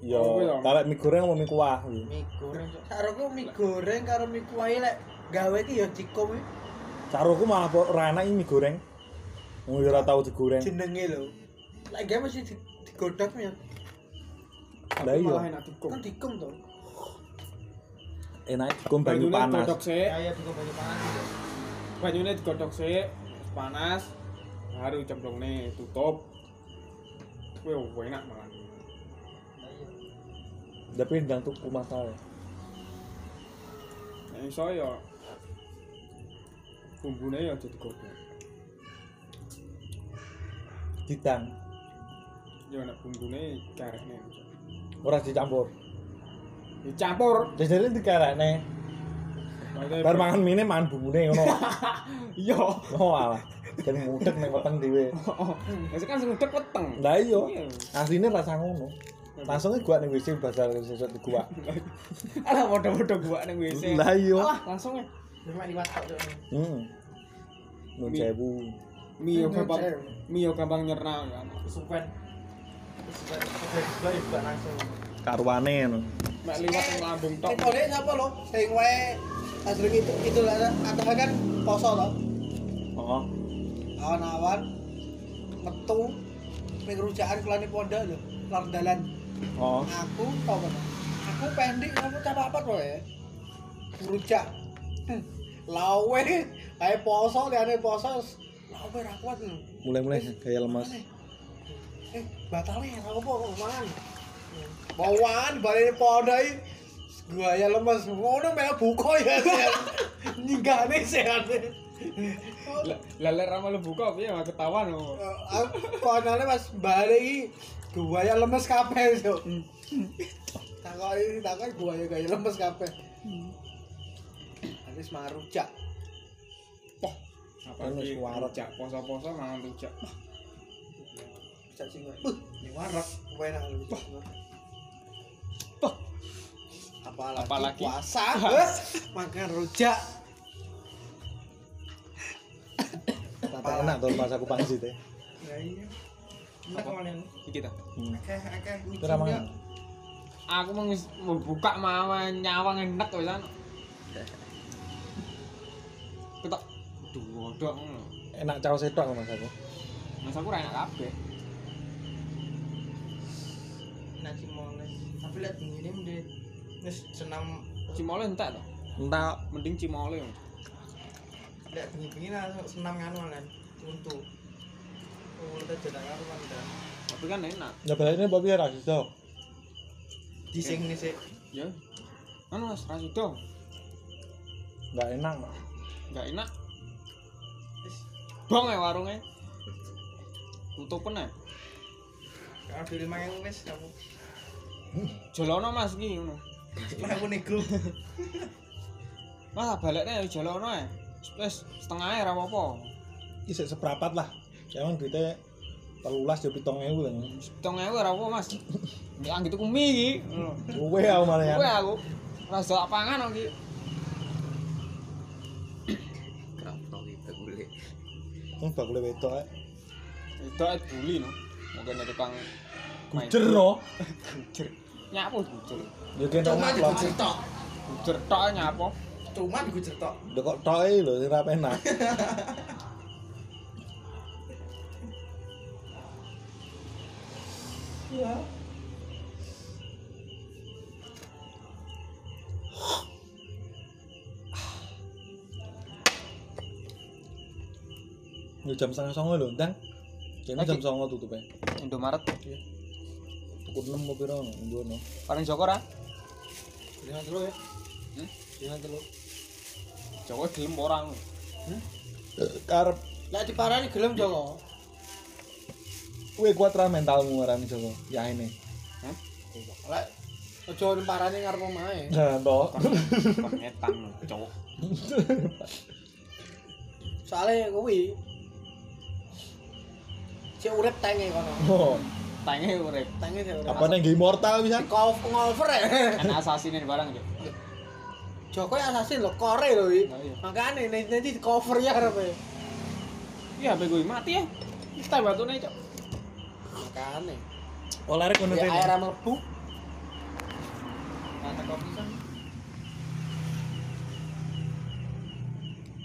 Speaker 2: ya
Speaker 3: Oh, ya.
Speaker 2: kalau mie goreng apa mie kuah?
Speaker 5: Mie goreng.
Speaker 1: Saroku mie goreng karo mie kuah lek gawe iki ya dikom iki
Speaker 2: Caroku malah ora enak iki mie goreng. Wong ora tau digoreng.
Speaker 1: jenenge lho. Lek gawe mesti di- digodhog ya.
Speaker 2: Lah iya,
Speaker 3: Malah enak dikum.
Speaker 1: Kan dikom to.
Speaker 2: enak dikum banyu
Speaker 3: Banyune
Speaker 2: panas.
Speaker 3: digodhog sik.
Speaker 5: Kayak dikum banyak panas.
Speaker 3: Banyune digodhog sik, panas. Baru cemplungne tutup. Kuwi enak malah.
Speaker 2: Tapi ndang tuku masalah.
Speaker 3: Nek iso ya bumbune ya aja digodhog.
Speaker 2: Didang,
Speaker 3: Ya nek bumbune karekne.
Speaker 2: Ora dicampur.
Speaker 3: Dicampur.
Speaker 2: Jadi dikarekne. Bar mangan mie mangan bumbune ngono.
Speaker 3: Iya.
Speaker 2: Oh alah. Kan mudek ning weteng dhewe.
Speaker 3: Kan sing udek weteng.
Speaker 2: Lah iya,
Speaker 3: Iya.
Speaker 2: asline rasa ngono. Langsung gua ning WC basal sesuk di gua.
Speaker 3: Alah bodoh-bodoh gua ning WC.
Speaker 2: Lah iya.
Speaker 3: Alah, langsung ya.
Speaker 5: Cuma tok, Cuk.
Speaker 2: Hmm. Nun
Speaker 3: yo
Speaker 1: Ini
Speaker 3: gampang, yo gampang nyerna kan.
Speaker 5: Supen.
Speaker 2: Karuane ngono.
Speaker 3: Mek liwat ning lambung tok.
Speaker 1: Itu deh siapa lo? Sing wae asring itu itu lah atau kan poso to.
Speaker 2: Oh.
Speaker 1: Awan-awan metu ning rujaan kelani pondok lho, kelar dalan.
Speaker 2: Oh.
Speaker 1: Aku tau kan. Aku pendek aku capa apa wae. Rujak. Hmm. Lawe kae poso liane poso. Lawe ra kuat lho.
Speaker 2: Mulai-mulai kayak lemas.
Speaker 1: Eh, batalnya aku apa kok mangan. Bawaan balik pondok iki. Gua ya lemes ngono meh buka ya. Nyinggane sehat.
Speaker 3: Lah lek ra malu buka piye mah ketahuan kok.
Speaker 1: Aku konane pas balik iki gua ya lemes kabeh yo. Takoki takoki gua ya gaya lemes kabeh. Habis mangan rujak.
Speaker 3: Apa iki
Speaker 2: waret.
Speaker 3: rujak poso-poso mangan rujak.
Speaker 1: Rujak sing buh, ini warak enak lho. Apalagi,
Speaker 3: Apalagi?
Speaker 1: puasa, makan rujak.
Speaker 2: Tapi enak tuh pas aku pangsit ya.
Speaker 1: Ya iya.
Speaker 5: Enak kemarin.
Speaker 3: Iki ta.
Speaker 2: Hmm.
Speaker 5: Akeh akeh.
Speaker 3: Aku mau buka mama nyawang enak wisan. ketok duh
Speaker 2: Enak caos setok Mas aku.
Speaker 3: mas aku ra enak kabeh
Speaker 5: Nah Lihat ini mending wis senam
Speaker 3: cimole entek to
Speaker 2: Entah
Speaker 3: mending cimole
Speaker 5: lihat bengi-bengi lah senam nganu kan. Untuk Oh, udah jadi karuan kan.
Speaker 3: tapi kan enak
Speaker 2: ya ini babi ra iso.
Speaker 5: Dising nih sih.
Speaker 3: ya anu mas ra sido
Speaker 2: Enggak enak.
Speaker 3: enggak enak bong ya warungnya tutup ya
Speaker 5: kalau beli mangan wis kamu.
Speaker 3: Jolono mas iki ngono
Speaker 5: aku nego.
Speaker 3: mas baliknya ya jolono ya wis setengah ya ra apa-apa
Speaker 2: Iki sik seprapat lah. Emang duitnya telulas ya pitong ewu lah.
Speaker 3: ya ra apa mas ya gitu ku mie iki ngono
Speaker 2: Kowe aku malah ya.
Speaker 3: Kowe aku rasa pangan iki.
Speaker 2: Wong bakule wedok ae.
Speaker 3: Itu ae buli no. Mungkin ada tukang
Speaker 2: Gujer no.
Speaker 3: Gujer. Nyapo gujer?
Speaker 2: Ya kene
Speaker 5: Cuma digujer tok.
Speaker 3: Gujer tok nyapo.
Speaker 5: Cuma digujer tok.
Speaker 2: Udah kok tok e lho sing ra penak. Ya jam setengah songo lho, Ndang. Kene jam songo tutupe.
Speaker 3: Indomaret.
Speaker 2: Pukul 6 apa piro no, ngono.
Speaker 3: Paling Joko ra?
Speaker 1: Jangan dulu ya.
Speaker 3: Hmm?
Speaker 1: Jangan dulu.
Speaker 3: Joko gelem orang.
Speaker 2: Karep
Speaker 1: Lah diparani gelem Joko.
Speaker 2: kowe kuat ra mentalmu ngarani Joko. Ya ini.
Speaker 1: Lah aja parani ngarep omahe.
Speaker 2: Nah, toh.
Speaker 3: Kon ngetan cowok.
Speaker 1: Soale kuwi si urip tenge kono.
Speaker 2: Oh,
Speaker 3: Tenge urip.
Speaker 1: Tenge si urip.
Speaker 2: apa nih game mortal bisa?
Speaker 1: Kau ngover ya.
Speaker 3: Kan asasinin barang Jok.
Speaker 1: Joko ya assassin lho, kore iki.
Speaker 3: Nah, iya.
Speaker 1: Makane nanti nanti di cover ya arepe.
Speaker 3: Iya, HP gue mati ya. Kita batune, Cok.
Speaker 1: Makane.
Speaker 2: Oh, lari kono
Speaker 1: Ya air mlebu.
Speaker 3: Kata kopi kan.